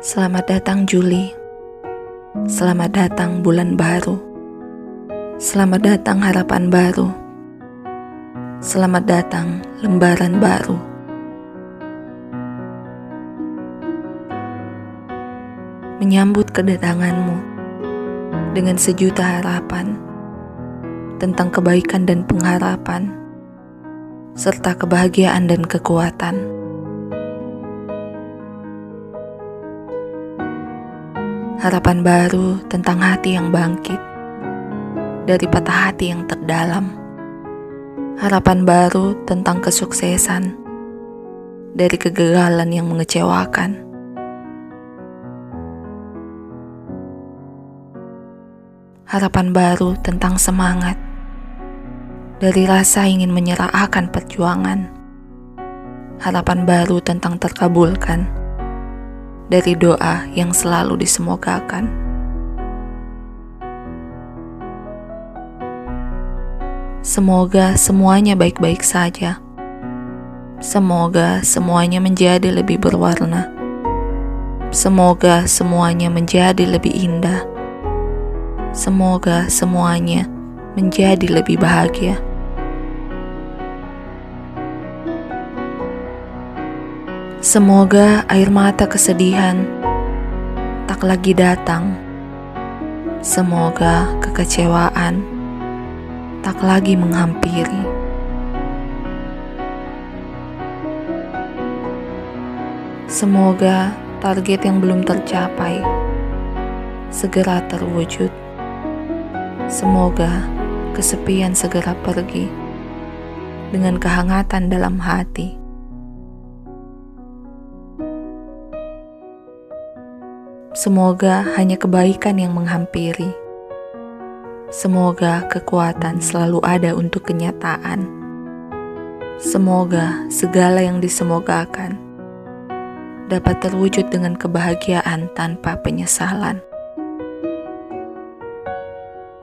Selamat datang Juli. Selamat datang bulan baru. Selamat datang harapan baru. Selamat datang lembaran baru. Menyambut kedatanganmu dengan sejuta harapan tentang kebaikan dan pengharapan serta kebahagiaan dan kekuatan. Harapan baru tentang hati yang bangkit dari patah hati yang terdalam. Harapan baru tentang kesuksesan dari kegagalan yang mengecewakan. Harapan baru tentang semangat dari rasa ingin menyerah akan perjuangan. Harapan baru tentang terkabulkan dari doa yang selalu disemogakan. Semoga semuanya baik-baik saja. Semoga semuanya menjadi lebih berwarna. Semoga semuanya menjadi lebih indah. Semoga semuanya menjadi lebih bahagia. Semoga air mata kesedihan tak lagi datang. Semoga kekecewaan tak lagi menghampiri. Semoga target yang belum tercapai segera terwujud. Semoga kesepian segera pergi dengan kehangatan dalam hati. Semoga hanya kebaikan yang menghampiri. Semoga kekuatan selalu ada untuk kenyataan. Semoga segala yang disemogakan dapat terwujud dengan kebahagiaan tanpa penyesalan.